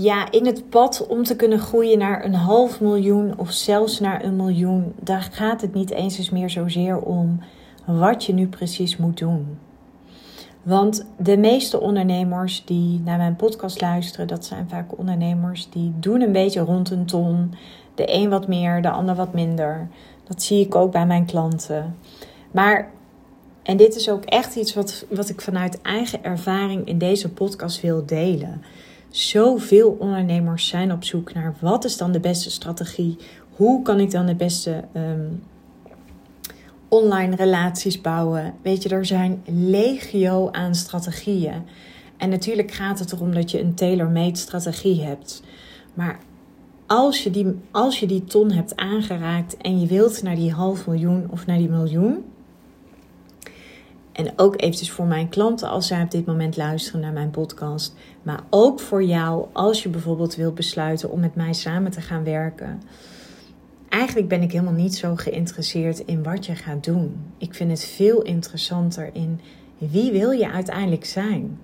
Ja, in het pad om te kunnen groeien naar een half miljoen of zelfs naar een miljoen, daar gaat het niet eens eens meer zozeer om wat je nu precies moet doen. Want de meeste ondernemers die naar mijn podcast luisteren, dat zijn vaak ondernemers die doen een beetje rond een ton. De een wat meer, de ander wat minder. Dat zie ik ook bij mijn klanten. Maar, en dit is ook echt iets wat, wat ik vanuit eigen ervaring in deze podcast wil delen. Zoveel ondernemers zijn op zoek naar wat is dan de beste strategie? Hoe kan ik dan de beste ehm, online relaties bouwen? Weet je, er zijn legio aan strategieën. En natuurlijk gaat het erom dat je een tailor-made strategie hebt. Maar als je, die, als je die ton hebt aangeraakt en je wilt naar die half miljoen of naar die miljoen. En ook eventjes voor mijn klanten als zij op dit moment luisteren naar mijn podcast. Maar ook voor jou als je bijvoorbeeld wilt besluiten om met mij samen te gaan werken. Eigenlijk ben ik helemaal niet zo geïnteresseerd in wat je gaat doen. Ik vind het veel interessanter in wie wil je uiteindelijk zijn.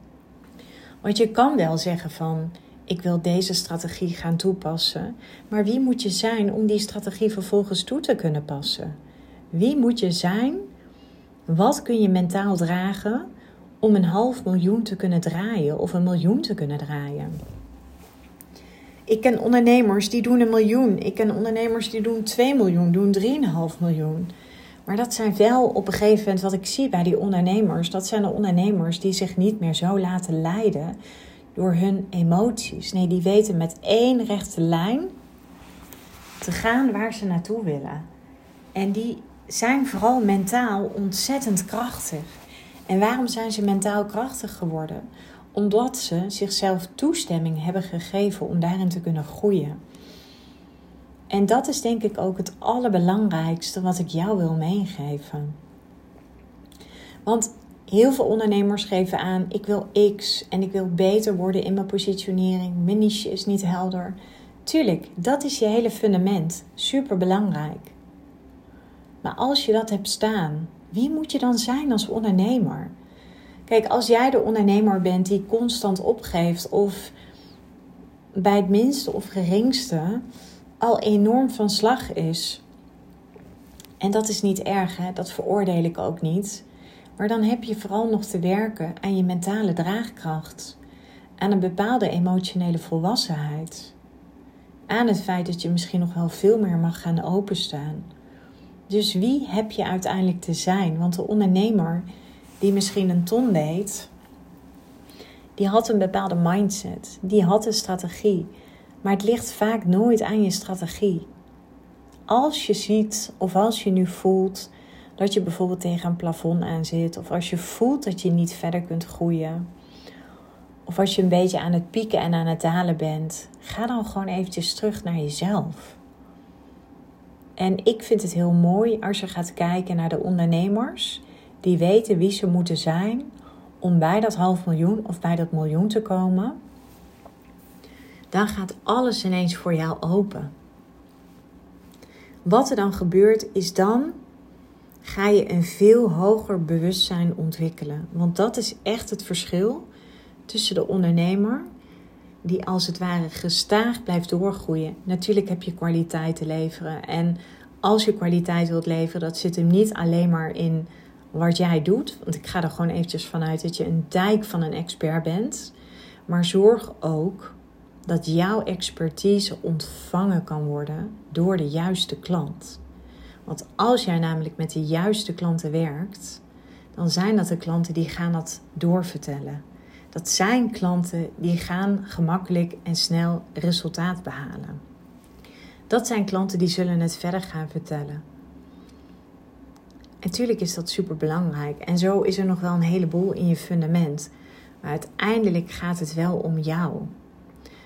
Want je kan wel zeggen van ik wil deze strategie gaan toepassen. Maar wie moet je zijn om die strategie vervolgens toe te kunnen passen? Wie moet je zijn? Wat kun je mentaal dragen om een half miljoen te kunnen draaien of een miljoen te kunnen draaien? Ik ken ondernemers die doen een miljoen. Ik ken ondernemers die doen 2 miljoen, doen 3,5 miljoen. Maar dat zijn wel op een gegeven moment wat ik zie bij die ondernemers. Dat zijn de ondernemers die zich niet meer zo laten leiden door hun emoties. Nee, die weten met één rechte lijn te gaan waar ze naartoe willen. En die zijn vooral mentaal ontzettend krachtig. En waarom zijn ze mentaal krachtig geworden? Omdat ze zichzelf toestemming hebben gegeven om daarin te kunnen groeien. En dat is denk ik ook het allerbelangrijkste wat ik jou wil meegeven. Want Heel veel ondernemers geven aan: ik wil X en ik wil beter worden in mijn positionering. Mijn niche is niet helder. Tuurlijk, dat is je hele fundament. Super belangrijk. Maar als je dat hebt staan, wie moet je dan zijn als ondernemer? Kijk, als jij de ondernemer bent die constant opgeeft of bij het minste of geringste al enorm van slag is. En dat is niet erg, hè? dat veroordeel ik ook niet. Maar dan heb je vooral nog te werken aan je mentale draagkracht, aan een bepaalde emotionele volwassenheid, aan het feit dat je misschien nog wel veel meer mag gaan openstaan. Dus wie heb je uiteindelijk te zijn? Want de ondernemer die misschien een ton deed, die had een bepaalde mindset, die had een strategie. Maar het ligt vaak nooit aan je strategie. Als je ziet of als je nu voelt dat je bijvoorbeeld tegen een plafond aan zit. Of als je voelt dat je niet verder kunt groeien. Of als je een beetje aan het pieken en aan het dalen bent. Ga dan gewoon eventjes terug naar jezelf. En ik vind het heel mooi als je gaat kijken naar de ondernemers. Die weten wie ze moeten zijn om bij dat half miljoen of bij dat miljoen te komen. Dan gaat alles ineens voor jou open. Wat er dan gebeurt is dan ga je een veel hoger bewustzijn ontwikkelen. Want dat is echt het verschil tussen de ondernemer die als het ware gestaag blijft doorgroeien. Natuurlijk heb je kwaliteit te leveren. En als je kwaliteit wilt leveren, dat zit hem niet alleen maar in wat jij doet. Want ik ga er gewoon eventjes vanuit dat je een dijk van een expert bent. Maar zorg ook dat jouw expertise ontvangen kan worden door de juiste klant. Want als jij namelijk met de juiste klanten werkt, dan zijn dat de klanten die gaan dat doorvertellen. Dat zijn klanten die gaan gemakkelijk en snel resultaat behalen. Dat zijn klanten die zullen het verder gaan vertellen. En natuurlijk is dat super belangrijk. En zo is er nog wel een heleboel in je fundament. Maar uiteindelijk gaat het wel om jou.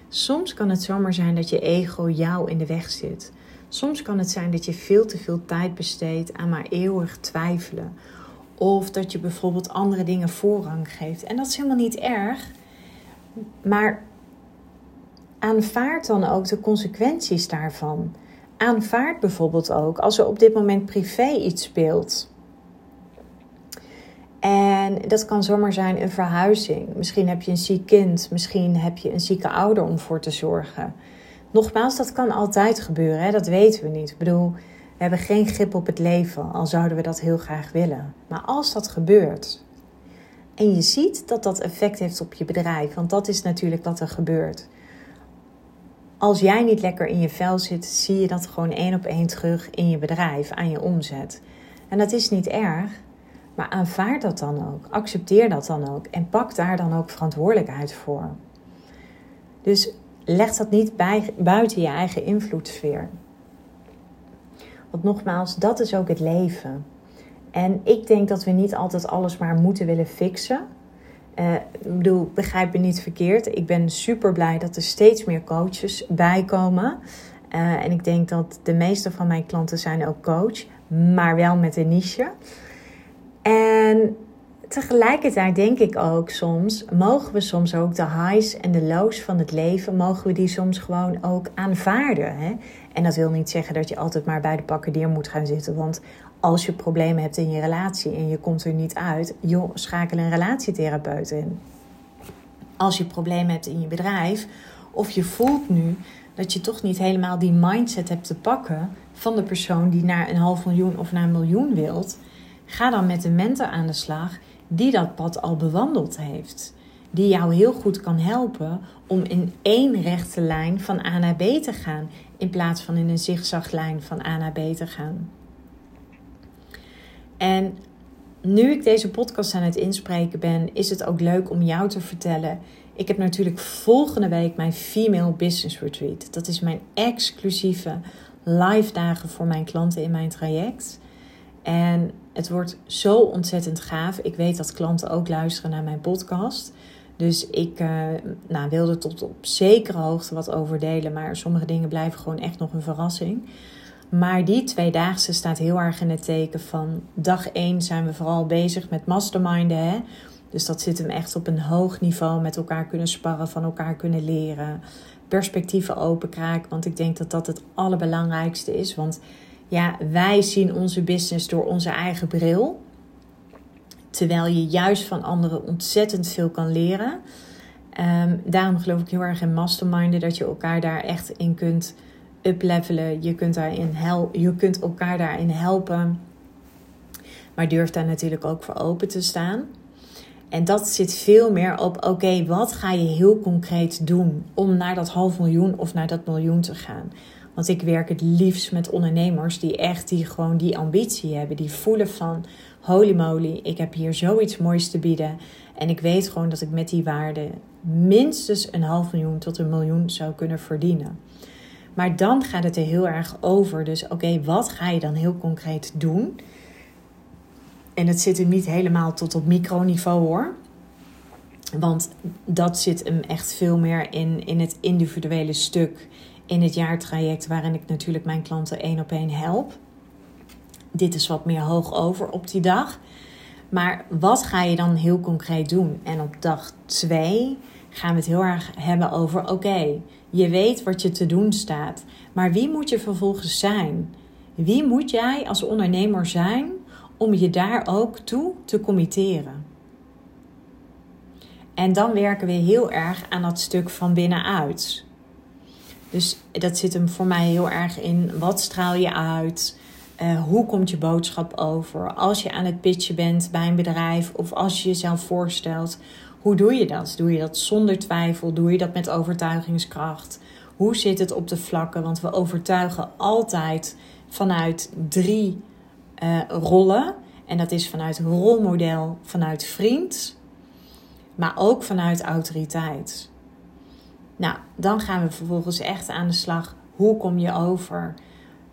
Soms kan het zomaar zijn dat je ego jou in de weg zit. Soms kan het zijn dat je veel te veel tijd besteedt aan maar eeuwig twijfelen. Of dat je bijvoorbeeld andere dingen voorrang geeft. En dat is helemaal niet erg. Maar aanvaard dan ook de consequenties daarvan. Aanvaard bijvoorbeeld ook als er op dit moment privé iets speelt. En dat kan zomaar zijn een verhuizing. Misschien heb je een ziek kind. Misschien heb je een zieke ouder om voor te zorgen. Nogmaals, dat kan altijd gebeuren. Hè? Dat weten we niet. Ik bedoel, we hebben geen grip op het leven. Al zouden we dat heel graag willen. Maar als dat gebeurt. En je ziet dat dat effect heeft op je bedrijf. Want dat is natuurlijk wat er gebeurt. Als jij niet lekker in je vel zit, zie je dat gewoon één op één terug in je bedrijf, aan je omzet. En dat is niet erg. Maar aanvaard dat dan ook. Accepteer dat dan ook. En pak daar dan ook verantwoordelijkheid voor. Dus leg dat niet buiten je eigen invloedssfeer. Want nogmaals, dat is ook het leven. En ik denk dat we niet altijd alles maar moeten willen fixen. Uh, ik bedoel, begrijp me niet verkeerd. Ik ben super blij dat er steeds meer coaches bij komen. Uh, en ik denk dat de meeste van mijn klanten zijn ook coach, maar wel met een niche. En tegelijkertijd denk ik ook soms, mogen we soms ook de highs en de lows van het leven, mogen we die soms gewoon ook aanvaarden. Hè? En dat wil niet zeggen dat je altijd maar bij de pakken moet gaan zitten. Want als je problemen hebt in je relatie en je komt er niet uit, joh, schakel een relatietherapeut in. Als je problemen hebt in je bedrijf, of je voelt nu dat je toch niet helemaal die mindset hebt te pakken van de persoon die naar een half miljoen of naar een miljoen wilt, Ga dan met een mentor aan de slag die dat pad al bewandeld heeft. Die jou heel goed kan helpen om in één rechte lijn van A naar B te gaan, in plaats van in een zigzaglijn van A naar B te gaan. En nu ik deze podcast aan het inspreken ben, is het ook leuk om jou te vertellen. Ik heb natuurlijk volgende week mijn Female Business Retreat. Dat is mijn exclusieve live dagen voor mijn klanten in mijn traject. En het wordt zo ontzettend gaaf. Ik weet dat klanten ook luisteren naar mijn podcast. Dus ik uh, nou, wilde tot op zekere hoogte wat over delen. Maar sommige dingen blijven gewoon echt nog een verrassing. Maar die tweedaagse staat heel erg in het teken van dag 1 zijn we vooral bezig met masterminden. Hè? Dus dat zit hem echt op een hoog niveau met elkaar kunnen sparren, van elkaar kunnen leren. Perspectieven openkraken, want ik denk dat dat het allerbelangrijkste is. Want ja, wij zien onze business door onze eigen bril. Terwijl je juist van anderen ontzettend veel kan leren. Ehm, daarom geloof ik heel erg in masterminden. Dat je elkaar daar echt in kunt uplevelen. Je kunt, daarin je kunt elkaar daarin helpen. Maar durf daar natuurlijk ook voor open te staan. En dat zit veel meer op: oké, wat ga je heel concreet doen om naar dat half miljoen of naar dat miljoen te gaan? Want ik werk het liefst met ondernemers die echt die gewoon die ambitie hebben. Die voelen van holy moly, ik heb hier zoiets moois te bieden. En ik weet gewoon dat ik met die waarde minstens een half miljoen tot een miljoen zou kunnen verdienen. Maar dan gaat het er heel erg over. Dus oké, wat ga je dan heel concreet doen? En het zit er niet helemaal tot op microniveau hoor. Want dat zit hem echt veel meer in, in het individuele stuk in het jaartraject waarin ik natuurlijk mijn klanten één op één help. Dit is wat meer hoog over op die dag. Maar wat ga je dan heel concreet doen? En op dag 2 gaan we het heel erg hebben over: oké, je weet wat je te doen staat, maar wie moet je vervolgens zijn? Wie moet jij als ondernemer zijn om je daar ook toe te committeren? En dan werken we heel erg aan dat stuk van binnenuit. Dus dat zit hem voor mij heel erg in wat straal je uit? Uh, hoe komt je boodschap over? Als je aan het pitchen bent bij een bedrijf of als je jezelf voorstelt, hoe doe je dat? Doe je dat zonder twijfel? Doe je dat met overtuigingskracht? Hoe zit het op de vlakken? Want we overtuigen altijd vanuit drie uh, rollen. En dat is vanuit rolmodel, vanuit vriend, maar ook vanuit autoriteit. Nou, dan gaan we vervolgens echt aan de slag. Hoe kom je over?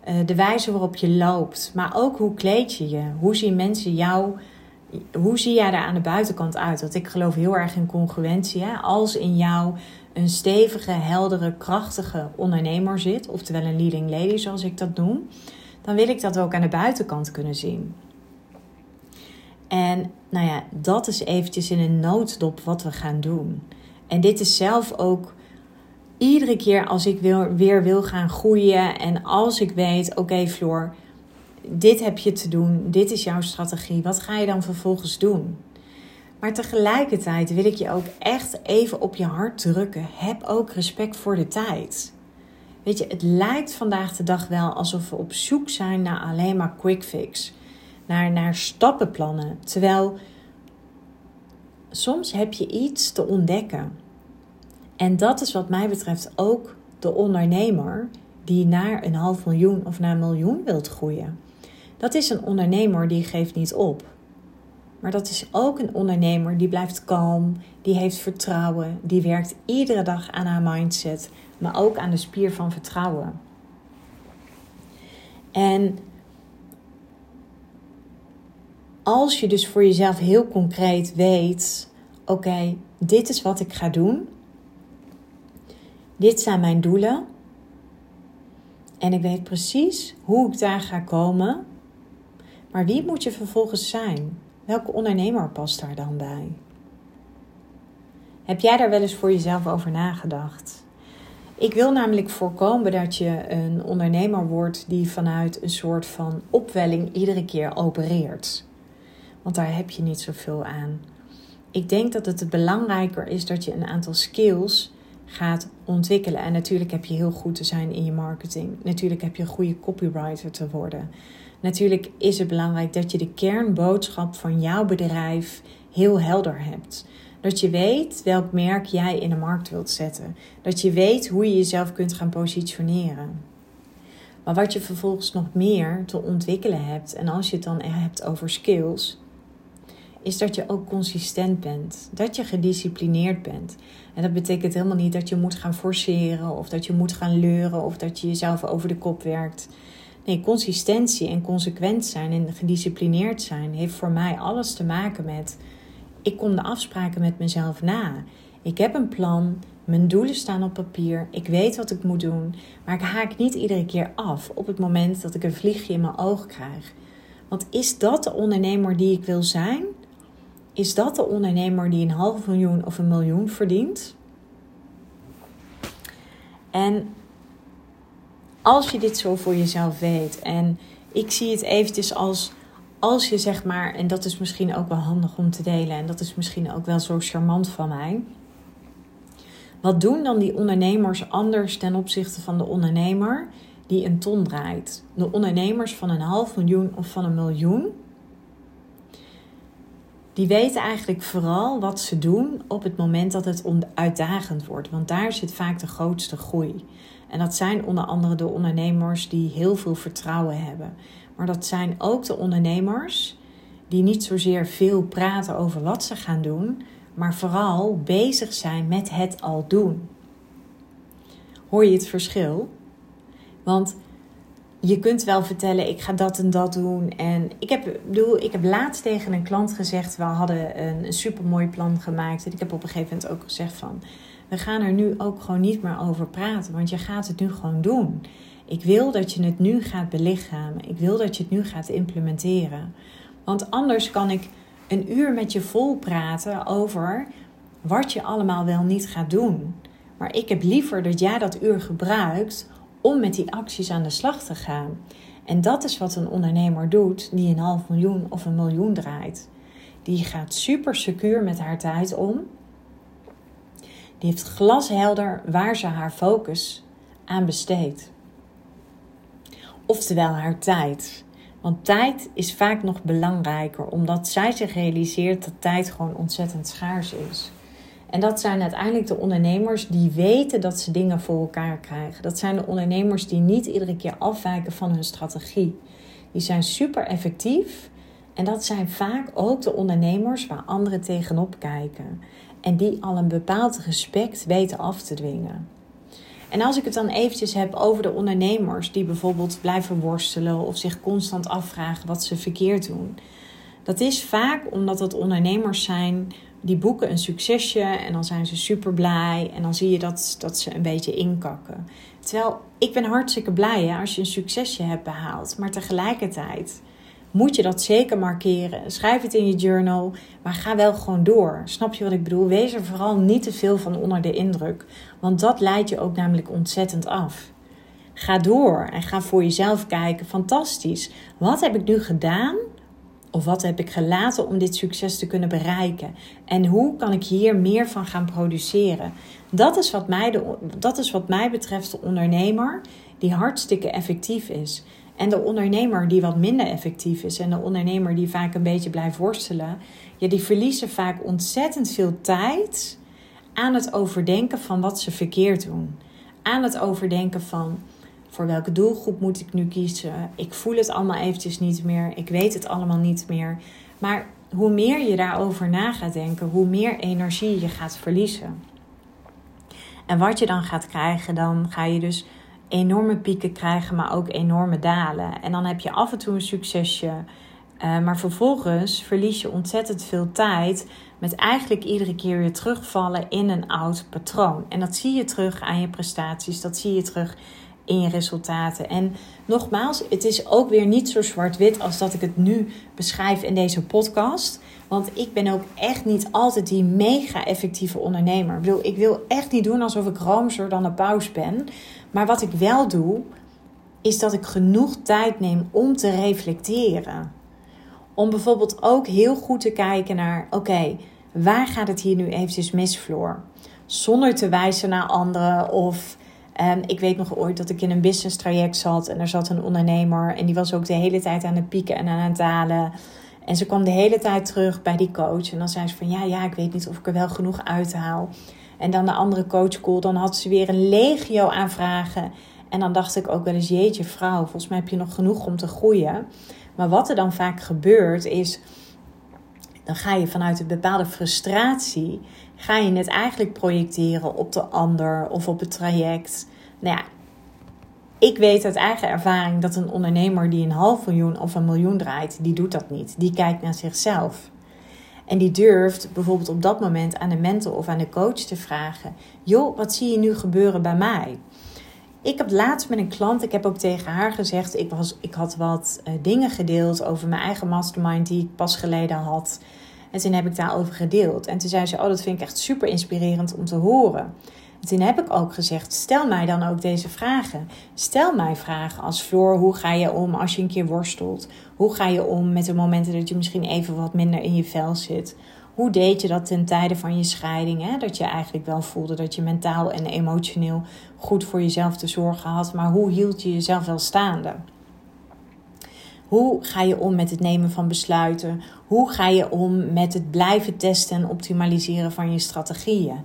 Uh, de wijze waarop je loopt, maar ook hoe kleed je je? Hoe zien mensen jou? Hoe zie jij daar aan de buitenkant uit? Want ik geloof heel erg in congruentie. Hè? Als in jou een stevige, heldere, krachtige ondernemer zit, oftewel een leading lady zoals ik dat noem, dan wil ik dat ook aan de buitenkant kunnen zien. En nou ja, dat is eventjes in een nooddop wat we gaan doen. En dit is zelf ook iedere keer als ik wil, weer wil gaan groeien en als ik weet, oké Floor, dit heb je te doen, dit is jouw strategie, wat ga je dan vervolgens doen? Maar tegelijkertijd wil ik je ook echt even op je hart drukken. Heb ook respect voor de tijd. Weet je, het lijkt vandaag de dag wel alsof we op zoek zijn naar alleen maar quick fix. Naar, naar stappenplannen. Terwijl soms heb je iets te ontdekken. En dat is wat mij betreft ook de ondernemer die naar een half miljoen of naar een miljoen wilt groeien. Dat is een ondernemer die geeft niet op. Maar dat is ook een ondernemer die blijft kalm, die heeft vertrouwen, die werkt iedere dag aan haar mindset, maar ook aan de spier van vertrouwen. En als je dus voor jezelf heel concreet weet: oké, dit is wat ik ga doen, dit zijn mijn doelen, en ik weet precies hoe ik daar ga komen, maar wie moet je vervolgens zijn? Welke ondernemer past daar dan bij? Heb jij daar wel eens voor jezelf over nagedacht? Ik wil namelijk voorkomen dat je een ondernemer wordt die vanuit een soort van opwelling iedere keer opereert. Want daar heb je niet zoveel aan. Ik denk dat het belangrijker is dat je een aantal skills gaat ontwikkelen. En natuurlijk heb je heel goed te zijn in je marketing. Natuurlijk heb je een goede copywriter te worden. Natuurlijk is het belangrijk dat je de kernboodschap van jouw bedrijf heel helder hebt. Dat je weet welk merk jij in de markt wilt zetten. Dat je weet hoe je jezelf kunt gaan positioneren. Maar wat je vervolgens nog meer te ontwikkelen hebt, en als je het dan hebt over skills, is dat je ook consistent bent. Dat je gedisciplineerd bent. En dat betekent helemaal niet dat je moet gaan forceren of dat je moet gaan leuren of dat je jezelf over de kop werkt. Nee, consistentie en consequent zijn en gedisciplineerd zijn heeft voor mij alles te maken met ik kom de afspraken met mezelf na. Ik heb een plan, mijn doelen staan op papier, ik weet wat ik moet doen, maar ik haak niet iedere keer af op het moment dat ik een vliegje in mijn oog krijg. Want is dat de ondernemer die ik wil zijn? Is dat de ondernemer die een half miljoen of een miljoen verdient? En als je dit zo voor jezelf weet, en ik zie het eventjes als als je zeg maar, en dat is misschien ook wel handig om te delen, en dat is misschien ook wel zo charmant van mij. Wat doen dan die ondernemers anders ten opzichte van de ondernemer die een ton draait? De ondernemers van een half miljoen of van een miljoen, die weten eigenlijk vooral wat ze doen op het moment dat het uitdagend wordt. Want daar zit vaak de grootste groei. En dat zijn onder andere de ondernemers die heel veel vertrouwen hebben. Maar dat zijn ook de ondernemers die niet zozeer veel praten over wat ze gaan doen, maar vooral bezig zijn met het al doen. Hoor je het verschil? Want je kunt wel vertellen, ik ga dat en dat doen. En ik heb, bedoel, ik heb laatst tegen een klant gezegd, we hadden een, een supermooi plan gemaakt. En ik heb op een gegeven moment ook gezegd van, we gaan er nu ook gewoon niet meer over praten. Want je gaat het nu gewoon doen. Ik wil dat je het nu gaat belichamen. Ik wil dat je het nu gaat implementeren. Want anders kan ik een uur met je vol praten over wat je allemaal wel niet gaat doen. Maar ik heb liever dat jij dat uur gebruikt om met die acties aan de slag te gaan. En dat is wat een ondernemer doet die een half miljoen of een miljoen draait. Die gaat super secuur met haar tijd om. Die heeft glashelder waar ze haar focus aan besteedt. Oftewel haar tijd. Want tijd is vaak nog belangrijker, omdat zij zich realiseert dat tijd gewoon ontzettend schaars is. En dat zijn uiteindelijk de ondernemers die weten dat ze dingen voor elkaar krijgen. Dat zijn de ondernemers die niet iedere keer afwijken van hun strategie. Die zijn super effectief. En dat zijn vaak ook de ondernemers waar anderen tegenop kijken. En die al een bepaald respect weten af te dwingen. En als ik het dan eventjes heb over de ondernemers die bijvoorbeeld blijven worstelen of zich constant afvragen wat ze verkeerd doen. Dat is vaak omdat het ondernemers zijn die boeken een succesje en dan zijn ze super blij en dan zie je dat, dat ze een beetje inkakken. Terwijl ik ben hartstikke blij hè, als je een succesje hebt behaald, maar tegelijkertijd moet je dat zeker markeren. Schrijf het in je journal, maar ga wel gewoon door. Snap je wat ik bedoel? Wees er vooral niet te veel van onder de indruk, want dat leidt je ook namelijk ontzettend af. Ga door en ga voor jezelf kijken. Fantastisch. Wat heb ik nu gedaan Of wat heb ik gelaten om dit succes te kunnen bereiken? En hoe kan ik hier meer van gaan produceren? Dat is wat mij, de, dat is wat mij betreft de ondernemer die hartstikke effectief is. En de ondernemer die wat minder effectief is en de ondernemer die vaak een beetje blijft worstelen, ja, die verliezen vaak ontzettend veel tijd aan het overdenken van wat ze verkeerd doen. Aan het overdenken van voor welke doelgroep moet ik nu kiezen? Ik voel het allemaal eventjes niet meer. Ik weet het allemaal niet meer. Maar hoe meer je daarover na gaat denken, hoe meer energie je gaat verliezen. En wat je dan gaat krijgen, dan ga je dus enorme pieken krijgen, maar ook enorme dalen. En dan heb je af en toe een succesje. Uh, maar vervolgens verlies je ontzettend veel tijd met eigenlijk iedere keer weer terugvallen in een oud patroon. En dat zie je terug aan je prestaties, dat zie je terug in resultaten. En nogmaals, het is ook weer niet zo zwart-wit als dat ik het nu beschrijf in deze podcast. Want ik ben ook echt niet altijd die mega effectieve ondernemer. Ik, bedoel, ik wil echt niet doen alsof ik roomser dan een paus ben. Maar wat ik wel doe, is dat ik genoeg tijd neem om te reflecteren. Om bijvoorbeeld ook heel goed te kijken naar: oké, waar gaat het hier nu eventjes mis, Floor? Zonder te wijzen naar anderen of Um, ik weet nog ooit dat ik in een business traject zat en er zat een ondernemer en die was ook de hele tijd aan het pieken en aan het dalen. En ze kwam de hele tijd terug bij die coach en dan zei ze van ja, ja, ik weet niet of ik er wel genoeg uithaal. En dan de andere coach call, dan had ze weer een legio aan vragen. En dan dacht ik ook wel eens, jeetje vrouw, volgens mij heb je nog genoeg om te groeien. Maar wat er dan vaak gebeurt is, dan ga je vanuit een bepaalde frustratie ga je het eigenlijk projecteren op de ander of op het traject. Nou ja, ik weet uit eigen ervaring dat een ondernemer die een half miljoen of een miljoen draait, die doet dat niet. Die kijkt naar zichzelf. En die durft bijvoorbeeld op dat moment aan de mentor of aan de coach te vragen: Joh, wat zie je nu gebeuren bij mij? Ik heb laatst met een klant, ik heb ook tegen haar gezegd: ik, was, ik had wat uh, dingen gedeeld over mijn eigen mastermind die ik pas geleden had. En toen heb ik daarover gedeeld. En toen zei ze: Oh, dat vind ik echt super inspirerend om te horen. En toen heb ik ook gezegd: Stel mij dan ook deze vragen. Stel mij vragen als Floor: hoe ga je om als je een keer worstelt? Hoe ga je om met de momenten dat je misschien even wat minder in je vel zit? Hoe deed je dat ten tijde van je scheiding? Hè? Dat je eigenlijk wel voelde dat je mentaal en emotioneel goed voor jezelf te zorgen had. Maar hoe hield je jezelf wel staande? Hoe ga je om met het nemen van besluiten? Hoe ga je om met het blijven testen en optimaliseren van je strategieën?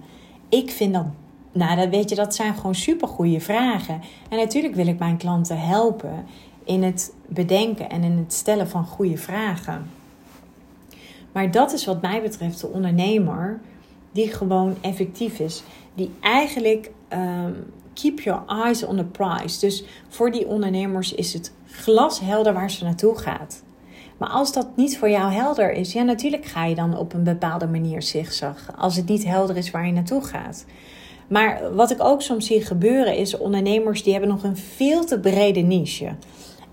Ik vind dat, nou, dat weet je, dat zijn gewoon supergoeie vragen. En natuurlijk wil ik mijn klanten helpen in het bedenken en in het stellen van goede vragen. Maar dat is wat mij betreft de ondernemer die gewoon effectief is. Die eigenlijk um, keep your eyes on the prize. Dus voor die ondernemers is het glashelder waar ze naartoe gaat. Maar als dat niet voor jou helder is, ja, natuurlijk ga je dan op een bepaalde manier zigzag. Als het niet helder is waar je naartoe gaat. Maar wat ik ook soms zie gebeuren is ondernemers die hebben nog een veel te brede niche.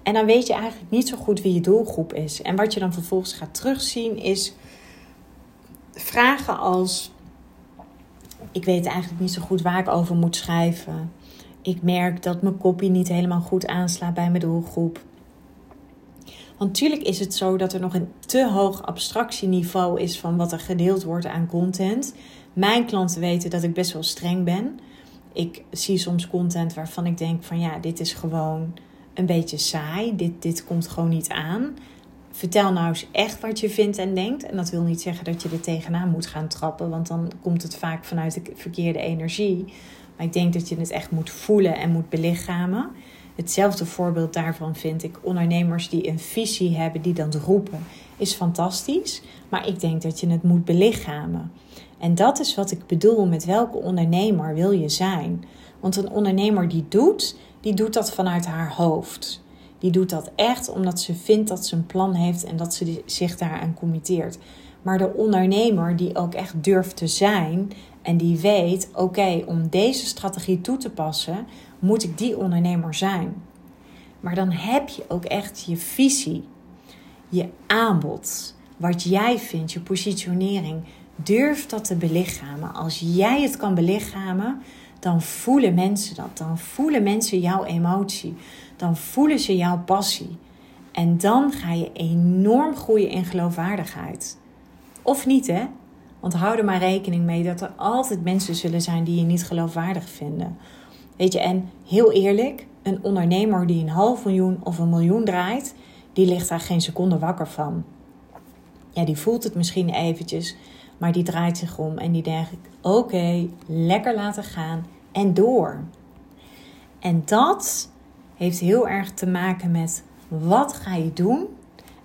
En dan weet je eigenlijk niet zo goed wie je doelgroep is. En wat je dan vervolgens gaat terugzien is vragen als: Ik weet eigenlijk niet zo goed waar ik over moet schrijven. Ik merk dat mijn kopie niet helemaal goed aanslaat bij mijn doelgroep. Want natuurlijk is het zo dat er nog een te hoog abstractieniveau is van wat er gedeeld wordt aan content. Mijn klanten weten dat ik best wel streng ben. Ik zie soms content waarvan ik denk van ja, dit is gewoon een beetje saai. Dit, dit komt gewoon niet aan. Vertel nou eens echt wat je vindt en denkt. En dat wil niet zeggen dat je er tegenaan moet gaan trappen, want dan komt het vaak vanuit de verkeerde energie. Maar ik denk dat je het echt moet voelen en moet belichamen. Hetzelfde voorbeeld daarvan vind ik ondernemers die een visie hebben, die dan roepen, is fantastisch. Maar ik denk dat je het moet belichamen. En dat is wat ik bedoel met welke ondernemer wil je zijn. Want een ondernemer die doet, die doet dat vanuit haar hoofd. Die doet dat echt omdat ze vindt dat ze een plan heeft en dat ze zich daaraan committeert. Maar de ondernemer die ook echt durft te zijn en die weet: oké, om deze strategie toe te passen, moet ik die ondernemer zijn. Maar dan heb je ook echt je visie, je aanbod, wat jij vindt, je positionering. Durf dat te belichamen. Als jij het kan belichamen, dan voelen mensen dat. Dan voelen mensen jouw emotie. Dan voelen ze jouw passie. En dan ga je enorm groeien in geloofwaardigheid. Of niet, hè? Want hou er maar rekening mee dat er altijd mensen zullen zijn die je niet geloofwaardig vinden. Weet je, en heel eerlijk, een ondernemer die een half miljoen of een miljoen draait, die ligt daar geen seconde wakker van. Ja, die voelt het misschien eventjes, maar die draait zich om en die denkt: oké, lekker laten gaan en door. En dat heeft heel erg te maken met wat ga je doen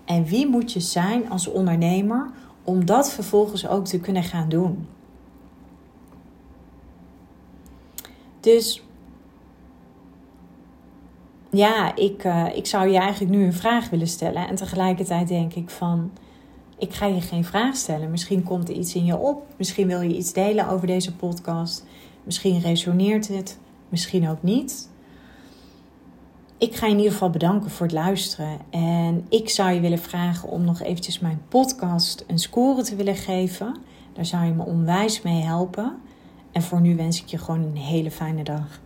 en wie moet je zijn als ondernemer om dat vervolgens ook te kunnen gaan doen. Dus ja, ik, uh, ik zou je eigenlijk nu een vraag willen stellen. En tegelijkertijd denk ik van, ik ga je geen vraag stellen. Misschien komt er iets in je op. Misschien wil je iets delen over deze podcast. Misschien resoneert het, misschien ook niet. Ik ga je in ieder geval bedanken voor het luisteren. En ik zou je willen vragen om nog eventjes mijn podcast een score te willen geven. Daar zou je me onwijs mee helpen. En voor nu wens ik je gewoon een hele fijne dag.